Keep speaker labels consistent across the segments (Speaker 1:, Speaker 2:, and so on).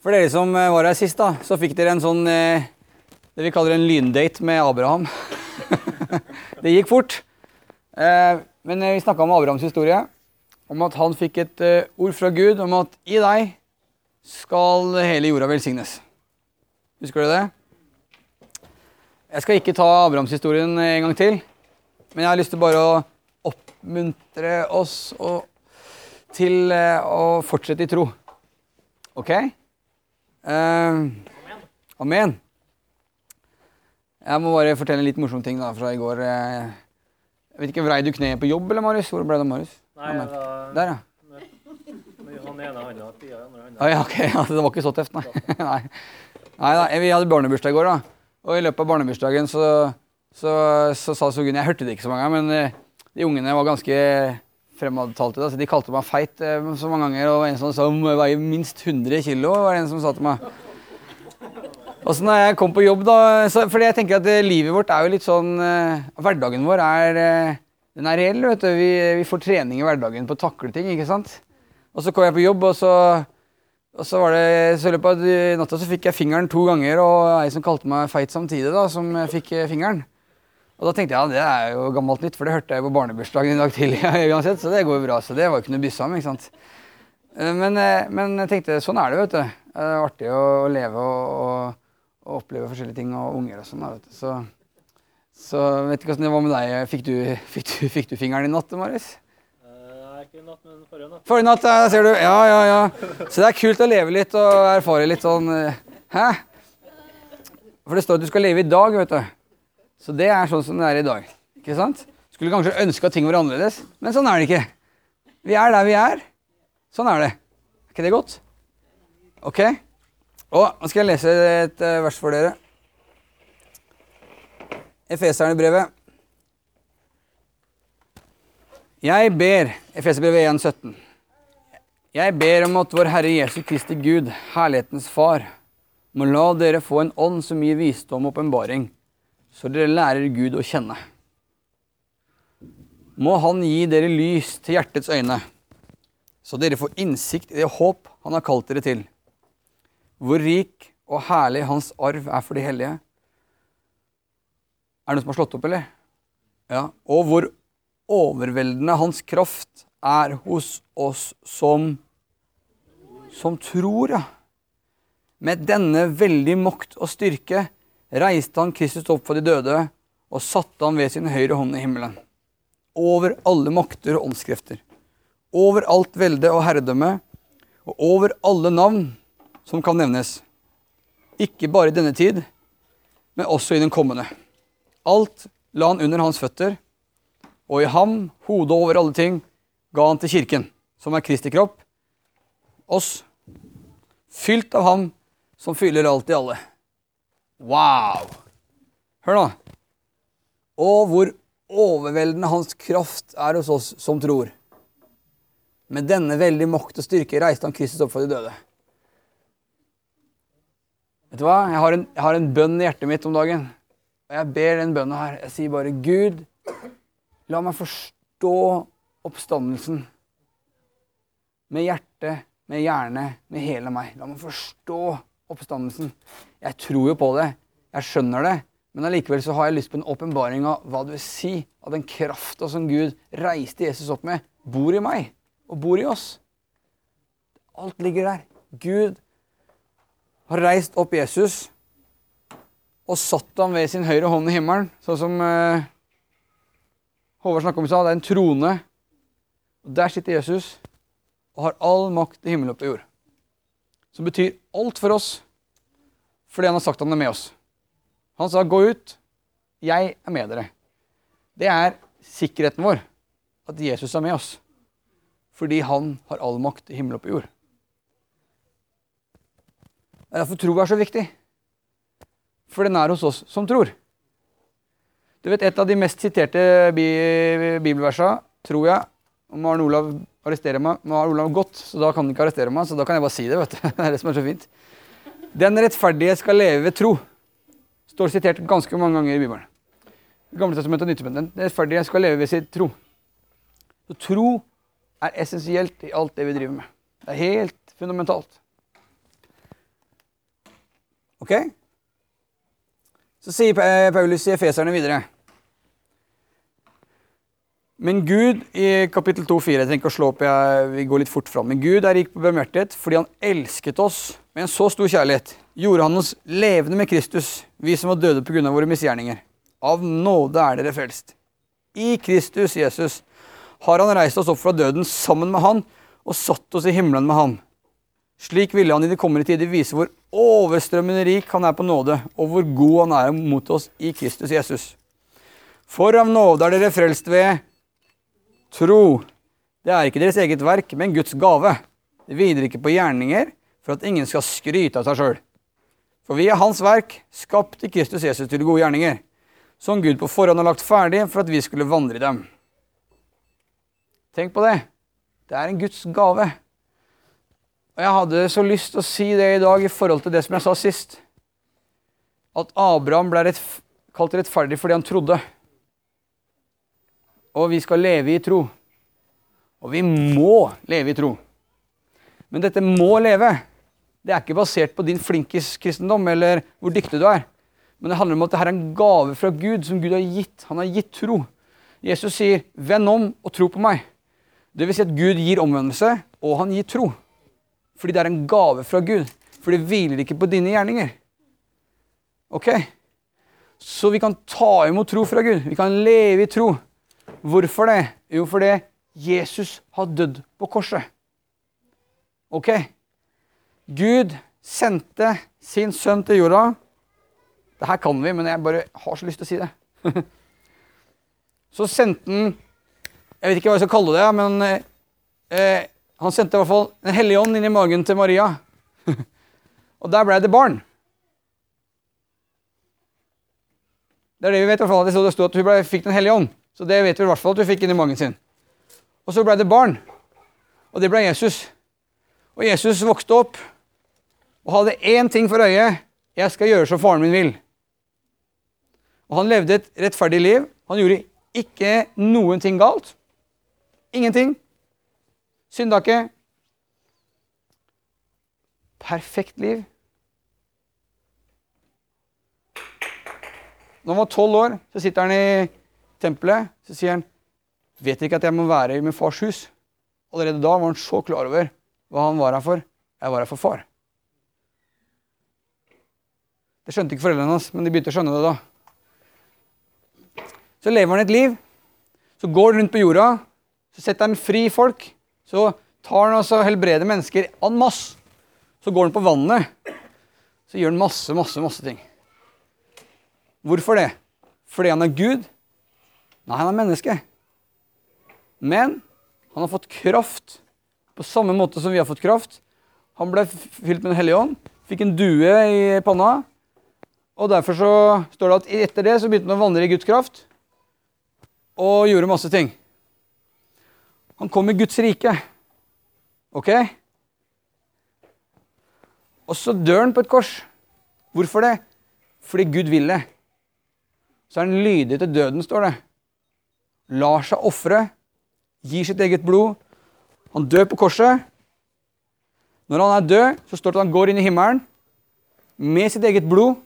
Speaker 1: For dere som eh, var her sist, da, så fikk dere en sånn eh, det vi kaller en lyndate med Abraham. det gikk fort. Eh, men vi snakka om Abrahams historie. Om at han fikk et ord fra Gud om at i deg skal hele jorda velsignes. Husker du det? Jeg skal ikke ta Abrahamshistorien en gang til. Men jeg har lyst til bare å oppmuntre oss og, til å fortsette i tro. OK? Eh, amen. Jeg må bare fortelle en litt morsom ting da, fra i går. Eh, Jeg vet ikke, Vrei du kneet på jobb, eller Marius? Hvor ble det av Marius?
Speaker 2: Nei,
Speaker 1: Amen.
Speaker 2: da,
Speaker 1: Der, ja.
Speaker 2: han ene handa pia, andre handa.
Speaker 1: Ah, ja, okay. ja, Det var ikke så tøft, nei. nei. nei da, Vi hadde barnebursdag i går, da. Og i løpet av barnebursdagen så, så, så sa Sogunn Jeg hørte det ikke så mange ganger, men eh, de ungene var ganske fremadtalte. Da, så de kalte meg feit eh, så mange ganger. Og en som sa om jeg veier minst 100 kilo, var det en som sa til meg. Og så når jeg kom på jobb, da så, Fordi jeg tenker at eh, livet vårt er jo litt sånn eh, Hverdagen vår er Den er reell, vet du. Vi, vi får trening i hverdagen på å takle ting, ikke sant? Og så kom jeg på jobb, og så og så var det, så i løpet av natta så fikk jeg fingeren to ganger, og ei som kalte meg feit samtidig, da, som fikk fingeren. Og da tenkte jeg ja, det er jo gammelt nytt, for det hørte jeg på barnebursdagen i dag tidlig. uansett, Så det går jo bra. Så det var jo ikke noe byssa om. ikke sant? Eh, Men, eh, men jeg tenkte sånn er det, vet du. Det er artig å leve og, og, oppleve forskjellige ting og unger og sånn. vet du. Så, så vet ikke åssen det var med deg. Fikk du, fikk du, fikk du fingeren i natt, Marius?
Speaker 2: Eh, ikke natt, men forrige natt.
Speaker 1: Forrige natt, ja, ser du. Ja, ja, ja. Så det er kult å leve litt og erfare litt sånn eh, Hæ? For det står at du skal leve i dag, vet du. Så det er sånn som det er i dag. Ikke sant? Skulle kanskje ønske at ting var annerledes, men sånn er det ikke. Vi er der vi er. Sånn er det. Er ikke det godt? Ok? Og nå skal jeg lese et eh, vers for dere. Efeserne-brevet. Jeg ber Efeserbrevet 1, 17. Jeg ber om at vår Herre Jesu Kristi Gud, herlighetens Far, må la dere få en ånd som gir visdom og åpenbaring, så dere lærer Gud å kjenne. Må Han gi dere lys til hjertets øyne, så dere får innsikt i det håp Han har kalt dere til. Hvor rik og herlig Hans arv er for de hellige. Er det noen som har slått opp, eller? Ja. Og hvor overveldende hans kraft er hos oss som som tror, ja. Med denne veldig makt og styrke reiste han Kristus opp fra de døde og satte ham ved sin høyre hånd i himmelen. Over alle makter og åndskrefter. Over alt velde og herredømme. Og over alle navn som kan nevnes. Ikke bare i denne tid, men også i den kommende. Alt la han under hans føtter og i ham, hodet over alle ting, ga han til kirken, som er Kristi kropp, oss, fylt av ham som fyller alt i alle. Wow! Hør nå. Og hvor overveldende hans kraft er hos oss som tror. Med denne veldige makt og styrke reiste han Kristus opp for de døde. Vet du hva? Jeg har en, jeg har en bønn i hjertet mitt om dagen. Og jeg ber den bønnen her. Jeg sier bare Gud, La meg forstå oppstandelsen med hjerte, med hjerne, med hele meg. La meg forstå oppstandelsen. Jeg tror jo på det, jeg skjønner det, men allikevel så har jeg lyst på en åpenbaring av hva det vil si at den krafta som Gud reiste Jesus opp med, bor i meg og bor i oss. Alt ligger der. Gud har reist opp Jesus og satt ham ved sin høyre hånd i himmelen, sånn som eh, Håvard snakket om i stad, det er en trone. Og Der sitter Jesus og har all makt i himmel og på jord. Som betyr alt for oss fordi han har sagt han er med oss. Han sa 'gå ut, jeg er med dere'. Det er sikkerheten vår, at Jesus er med oss. Fordi han har all makt i himmel og på jord. Det er derfor tro er så viktig. For den er hos oss som tror. Du vet, Et av de mest siterte bi bibelversene, tror jeg Om Arne Olav arresterer meg Nå har Olav gått, så da kan han ikke arrestere meg. Så da kan jeg bare si det. vet du. Det er det som er så fint. Den rettferdige skal leve ved tro. Står sitert ganske mange ganger i Bibelen. Gamle testamentet og Nyttestamentet. Den rettferdige skal leve ved sin tro. Så tro er essensielt i alt det vi driver med. Det er helt fundamentalt. Ok? Så sier Paulus i Efeserne videre. Men Gud i kapittel 2,4 Jeg trenger ikke å slå opp, jeg, vi går litt fort fram. Men Gud er rik på barmhjertighet fordi han elsket oss med en så stor kjærlighet. Gjorde han oss levende med Kristus, vi som var døde pga. våre misgjerninger. Av nåde er dere frelst. I Kristus Jesus har han reist oss opp fra døden sammen med han og satt oss i himmelen med han. Slik ville han i de kommende tider vise hvor overstrømmende rik han er på nåde, og hvor god han er mot oss i Kristus Jesus. For av nåde er dere frelst ved tro. Det er ikke deres eget verk, men Guds gave. Det hviler ikke på gjerninger, for at ingen skal skryte av seg sjøl. For vi er Hans verk, skapt i Kristus Jesus til gode gjerninger, som Gud på forhånd har lagt ferdig for at vi skulle vandre i dem. Tenk på det. Det er en Guds gave. Og jeg hadde så lyst til å si det i dag i forhold til det som jeg sa sist. At Abraham ble rett, kalt rettferdig fordi han trodde. Og vi skal leve i tro. Og vi må leve i tro. Men dette må leve. Det er ikke basert på din flinkis-kristendom eller hvor dyktig du er. Men det handler om at dette er en gave fra Gud som Gud har gitt. Han har gitt tro. Jesus sier 'venn om og tro på meg'. Det vil si at Gud gir omvendelse, og han gir tro. Fordi det er en gave fra Gud. For det hviler ikke på dine gjerninger. Ok? Så vi kan ta imot tro fra Gud. Vi kan leve i tro. Hvorfor det? Jo, fordi Jesus har dødd på korset. Ok? Gud sendte sin sønn til jorda. Det her kan vi, men jeg bare har så lyst til å si det. så sendte han Jeg vet ikke hva jeg skal kalle det, men eh, han sendte i hvert fall Den hellige ånd inn i magen til Maria. Og der ble det barn. Det er det vi vet. i hvert fall. Det sto- at hun ble, fikk Den hellige ånd. Så det vet vi i hvert fall at hun fikk inn i magen sin. Og så ble det barn. Og det ble Jesus. Og Jesus vokste opp og hadde én ting for øye. Jeg skal gjøre som faren min vil. Og han levde et rettferdig liv. Han gjorde ikke noen ting galt. Ingenting. Synda ikke. Perfekt liv. Når han var tolv år, så sitter han i tempelet. Så sier han, 'Vet dere ikke at jeg må være i min fars hus?' Allerede da var han så klar over hva han var her for. Jeg var her for far. Det skjønte ikke foreldrene hans, men de begynte å skjønne det da. Så lever han et liv. Så går han rundt på jorda. Så setter han fri folk. Så tar han altså helbreder mennesker en masse. Så går han på vannet. Så gjør han masse, masse, masse ting. Hvorfor det? Fordi han er Gud? Nei, han er menneske. Men han har fått kraft på samme måte som vi har fått kraft. Han ble fylt med Den hellige ånd, fikk en due i panna. Og derfor så står det at etter det så begynte han å vandre i Guds kraft og gjorde masse ting. Han kom i Guds rike. Ok? Og så dør han på et kors. Hvorfor det? Fordi Gud vil det. Så er han lydig til døden, står det. Lar seg ofre. Gir sitt eget blod. Han dør på korset. Når han er død, så står det at han går inn i himmelen med sitt eget blod.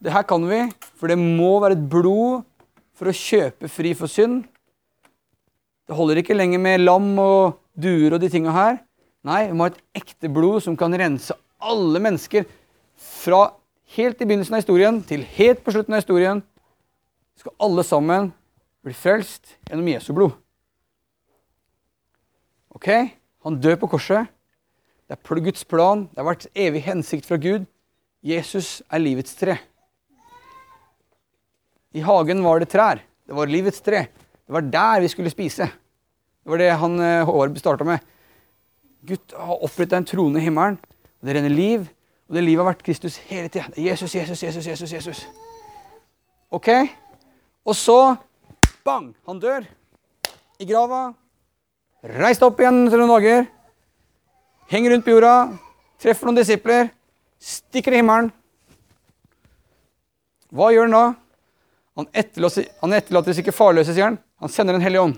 Speaker 1: Det her kan vi, for det må være et blod for å kjøpe fri for synd. Det holder ikke lenger med lam og duer og de tinga her. Nei, vi må ha et ekte blod som kan rense alle mennesker fra helt i begynnelsen av historien til helt på slutten av historien. Skal alle sammen bli frelst gjennom Jesu blod. Ok? Han dør på korset. Det er Guds plan. Det har vært evig hensikt fra Gud. Jesus er livets tre. I hagen var det trær. Det var livets tre. Det var der vi skulle spise. Det var det han eh, Håvard starta med. Gud har oppretta en trone i himmelen. og Det renner liv, og det livet har vært Kristus hele tida. Jesus, Jesus, Jesus, Jesus, Jesus. Ok? Og så bang! Han dør i grava. Reist opp igjen etter noen dager. Henger rundt på jorda. Treffer noen disipler. Stikker i himmelen. Hva gjør han da? Han etterlater, seg ikke farløse, sier han. Han sender Den hellige ånd.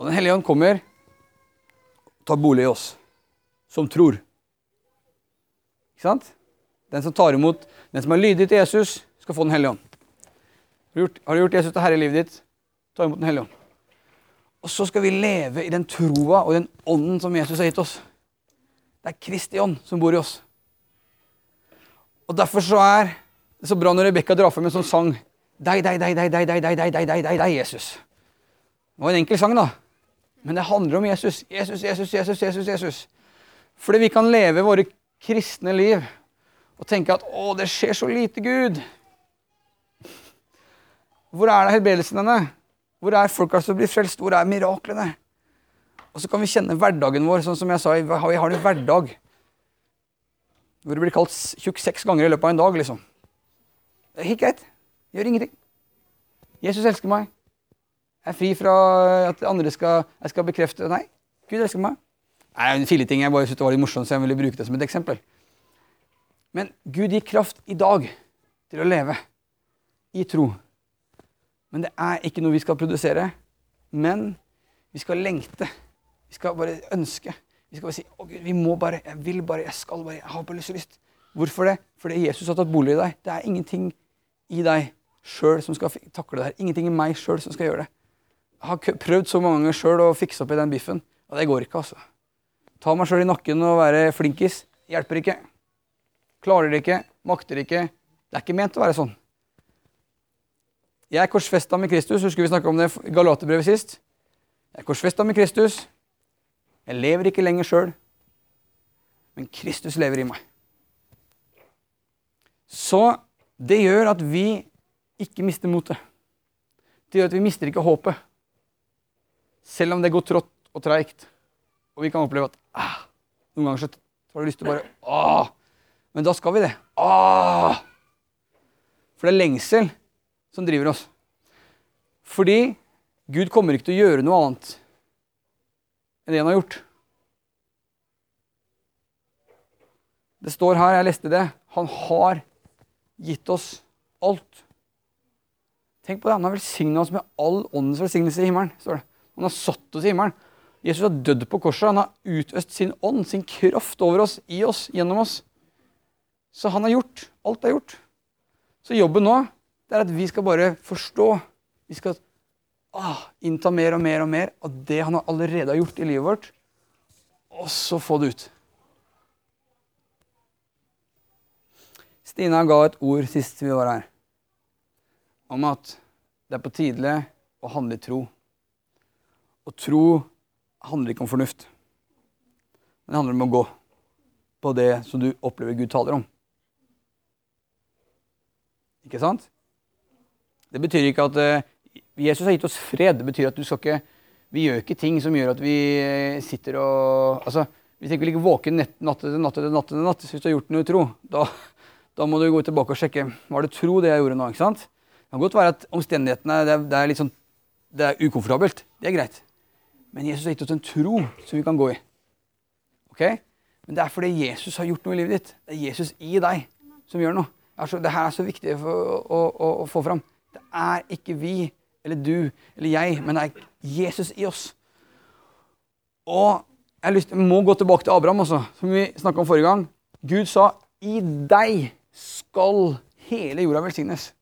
Speaker 1: Og Den hellige ånd kommer, tar bolig i oss, som tror. Ikke sant? Den som tar imot, den som er lydig til Jesus, skal få Den hellige ånd. Har du gjort, Jesus til herre i livet ditt? Ta imot Den hellige ånd. Og så skal vi leve i den troa og den ånden som Jesus har gitt oss. Det er Kristi ånd som bor i oss. Og Derfor så er det så bra når Rebekka drar fram en sånn sang. Deg, deg, deg, deg, deg, deg, deg, deg, deg, deg, deg, Jesus. Det var en enkel sang, da. Men det handler om Jesus. Jesus, Jesus, Jesus, Jesus. Jesus. Fordi vi kan leve våre kristne liv og tenke at 'Å, det skjer så lite, Gud'. Hvor er det helbredelsen henne? Hvor er folka som blir frelst? Hvor er miraklene? Og så kan vi kjenne hverdagen vår, sånn som jeg sa, vi har en hverdag. Hvor det blir kalt tjukk seks ganger i løpet av en dag, liksom. Det er helt greit. Gjør ingenting. Jesus elsker meg. Jeg er fri fra at andre skal, jeg skal bekrefte Nei, Gud elsker meg. Nei, en filleting. Jeg bare syntes var litt morsomt, så jeg ville bruke det som et eksempel. Men Gud gir kraft i dag til å leve i tro. Men det er ikke noe vi skal produsere. Men vi skal lengte. Vi skal bare ønske. Vi skal bare si å Gud, vi må bare, jeg vil bare, jeg skal bare, jeg har bare lyst og lyst. Hvorfor det? Fordi Jesus har tatt bolig i deg. Det er ingenting i deg sjøl som skal takle det her. Ingenting i meg sjøl som skal gjøre det. Jeg har prøvd så mange ganger sjøl å fikse opp i den biffen, og det går ikke, altså. Ta meg sjøl i nakken og være flinkis hjelper ikke. Klarer det ikke, makter ikke. Det er ikke ment å være sånn. Jeg er korsfesta med Kristus. Husker vi snakka om det i Galaterbrevet sist? Jeg er korsfesta med Kristus. Jeg lever ikke lenger sjøl, men Kristus lever i meg. Så det gjør at vi ikke mister motet. Det gjør at vi mister ikke håpet. Selv om det går trått og treigt. Og vi kan oppleve at ah, noen ganger så har du lyst til å bare ah, Men da skal vi det. Åh! For det er lengsel som driver oss. Fordi Gud kommer ikke til å gjøre noe annet enn det han har gjort. Det står her, jeg leste det, han har gitt oss alt. Tenk på det, Han har velsigna oss med all åndens velsignelse i himmelen. står det. Han har satt oss i himmelen. Jesus har dødd på korset. Han har utøst sin ånd, sin kraft over oss, i oss, gjennom oss. Så han har gjort. Alt er gjort. Så jobben nå det er at vi skal bare forstå. Vi skal ah, innta mer og mer og mer av det han allerede har gjort i livet vårt, og så få det ut. Stina ga et ord sist vi var her, om at det er på tide å handle i tro. Og tro handler ikke om fornuft. Men det handler om å gå på det som du opplever Gud taler om. Ikke sant? Det betyr ikke at uh, Jesus har gitt oss fred. Det betyr at du skal ikke Vi gjør ikke ting som gjør at vi eh, sitter og Altså, vi tenker ikke våken natt etter natt etter natt etter natt hvis du har gjort noe utro. Da, da må du gå tilbake og sjekke var det tro det jeg gjorde nå. ikke sant? Det kan godt være at omstendighetene det er, det er litt sånn, det er ukomfortabelt. Det er greit. Men Jesus har gitt oss en tro som vi kan gå i. Ok? Men det er fordi Jesus har gjort noe i livet ditt. Det er Jesus i deg som gjør noe. Altså, det her er så viktig å, å, å, å få fram. Det er ikke vi eller du eller jeg, men det er Jesus i oss. Og jeg, lyst, jeg må gå tilbake til Abraham, også, som vi snakka om forrige gang. Gud sa 'I deg skal hele jorda velsignes'.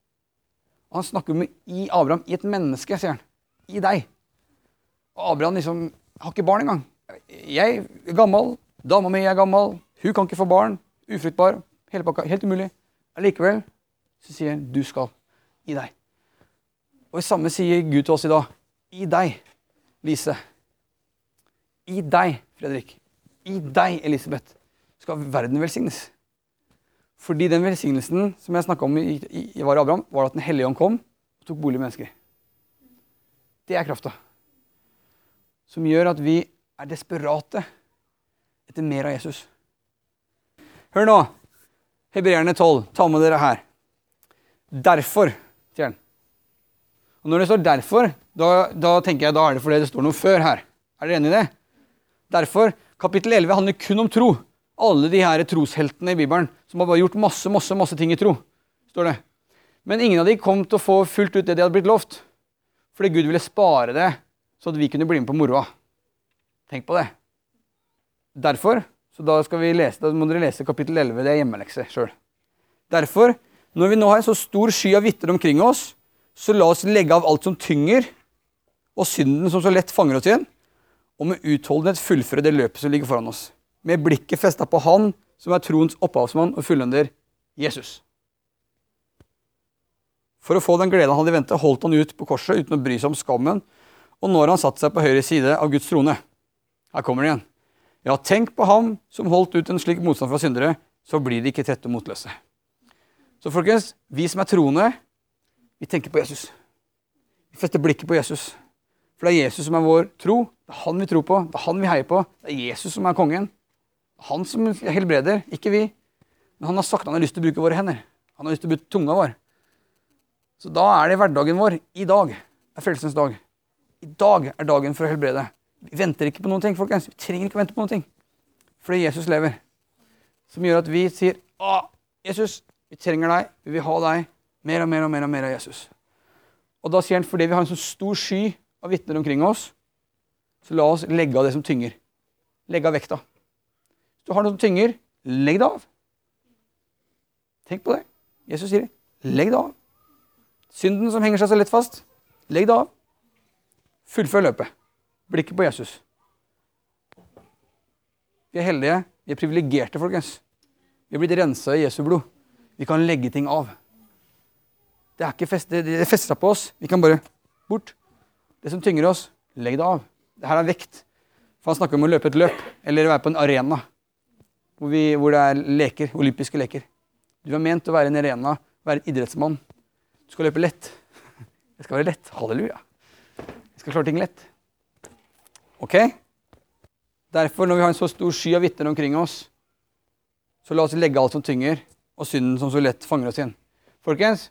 Speaker 1: Han snakker med i Abraham, i et menneske, sier han. I deg. Og Abraham liksom har ikke barn engang. Jeg er gammel, dama mi er gammel, hun kan ikke få barn. Ufruktbar. Hele pakka. Helt umulig. Allikevel så sier han 'du skal'. I deg. Og det samme sier Gud til oss i dag. I deg, Lise. I deg, Fredrik. I deg, Elisabeth, skal verden velsignes. Fordi den velsignelsen som jeg snakka om i, i, i var Abraham, var at Den hellige ånd kom og tok bolig i mennesker. Det er krafta. Som gjør at vi er desperate etter mer av Jesus. Hør nå. Hebreerne 12. Ta med dere her. Derfor, sier han. Og Når det står 'derfor', da, da, tenker jeg da er det fordi det står noe før her. Er dere enig i det? Derfor, Kapittel 11 handler kun om tro. Alle de her trosheltene i Bibelen som har bare gjort masse masse, masse ting i tro. står det. Men ingen av de kom til å få fullt ut det de hadde blitt lovt. Fordi Gud ville spare det, så at vi kunne bli med på moroa. Tenk på det. derfor så da, lese, da må dere lese kapittel 11. Det er hjemmelekse sjøl. Derfor, når vi nå har en så stor sky av vitner omkring oss, så la oss legge av alt som tynger, og synden som så lett fanger oss igjen, og med utholdenhet fullføre det løpet som ligger foran oss. Med blikket festa på Han som er troens opphavsmann og fullender, Jesus. For å få den gleden han hadde ventet, holdt han ut på korset uten å bry seg om skammen, og når han satte seg på høyre side av Guds trone. Her kommer det igjen. Ja, tenk på ham som holdt ut en slik motstand fra syndere, så blir de ikke trette og motløse. Så folkens, vi som er troende, vi tenker på Jesus. Vi fester blikket på Jesus. For det er Jesus som er vår tro. Det er han vi tror på, det er han vi heier på. Det er Jesus som er kongen. Det er Han som helbreder, ikke vi. Men han har sagt han har lyst til å bruke våre hender. Han har lyst til å bruke tunga vår. Så da er det hverdagen vår. I dag er frelsens dag. I dag er dagen for å helbrede. Vi venter ikke på noen ting, folkens. Vi trenger ikke å vente på noen ting. Fordi Jesus lever. Som gjør at vi sier Å, Jesus, vi trenger deg. Vi vil ha deg. Mer og mer og mer og mer av Jesus. Og da sier han fordi vi har en så stor sky av vitner omkring oss, så la oss legge av det som tynger. Legge av vekta. Hvis du har noe som tynger, legg det av. Tenk på det. Jesus sier. Legg det av. Synden som henger seg så lett fast, legg det av. Fullfør løpet. Blikket på Jesus. Vi er heldige. Vi er privilegerte, folkens. Vi er blitt rensa i Jesu blod. Vi kan legge ting av. Det er ikke fest, fester på oss. Vi kan bare bort. Det som tynger oss, legg det av. Det her er vekt. For han snakker om å løpe et løp, eller være på en arena hvor, vi, hvor det er leker, olympiske leker. Du er ment å være en arena, være en idrettsmann. Du skal løpe lett. Det skal være lett. Halleluja. Vi skal klare ting lett. Ok? Derfor, når vi har en så stor sky av vitner omkring oss, så la oss legge alt som tynger, og synden som så lett fanger oss igjen. Folkens,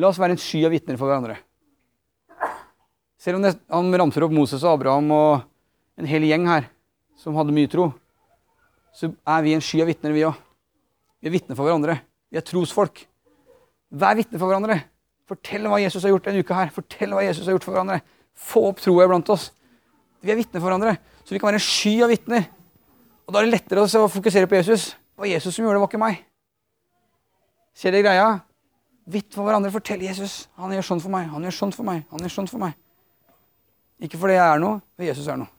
Speaker 1: la oss være en sky av vitner for hverandre. Selv om det, han ramser opp Moses og Abraham og en hel gjeng her som hadde mye tro, så er vi en sky av vitner, vi òg. Vi er vitner for hverandre. Vi er trosfolk. Vær vitne for hverandre. Fortell hva Jesus har gjort denne uka her. Fortell hva Jesus har gjort for hverandre. Få opp troa blant oss. Vi er vitner for hverandre, så vi kan være en sky av vitner. Og Da er det lettere å fokusere på Jesus. Det var Jesus som gjorde det, var ikke meg. Ser dere greia? Vitt for hverandre. Fortell Jesus. Han gjør sånn for meg. Han gjør sånn for meg. Han gjør sånn for meg. Ikke fordi jeg er noe, men Jesus er noe.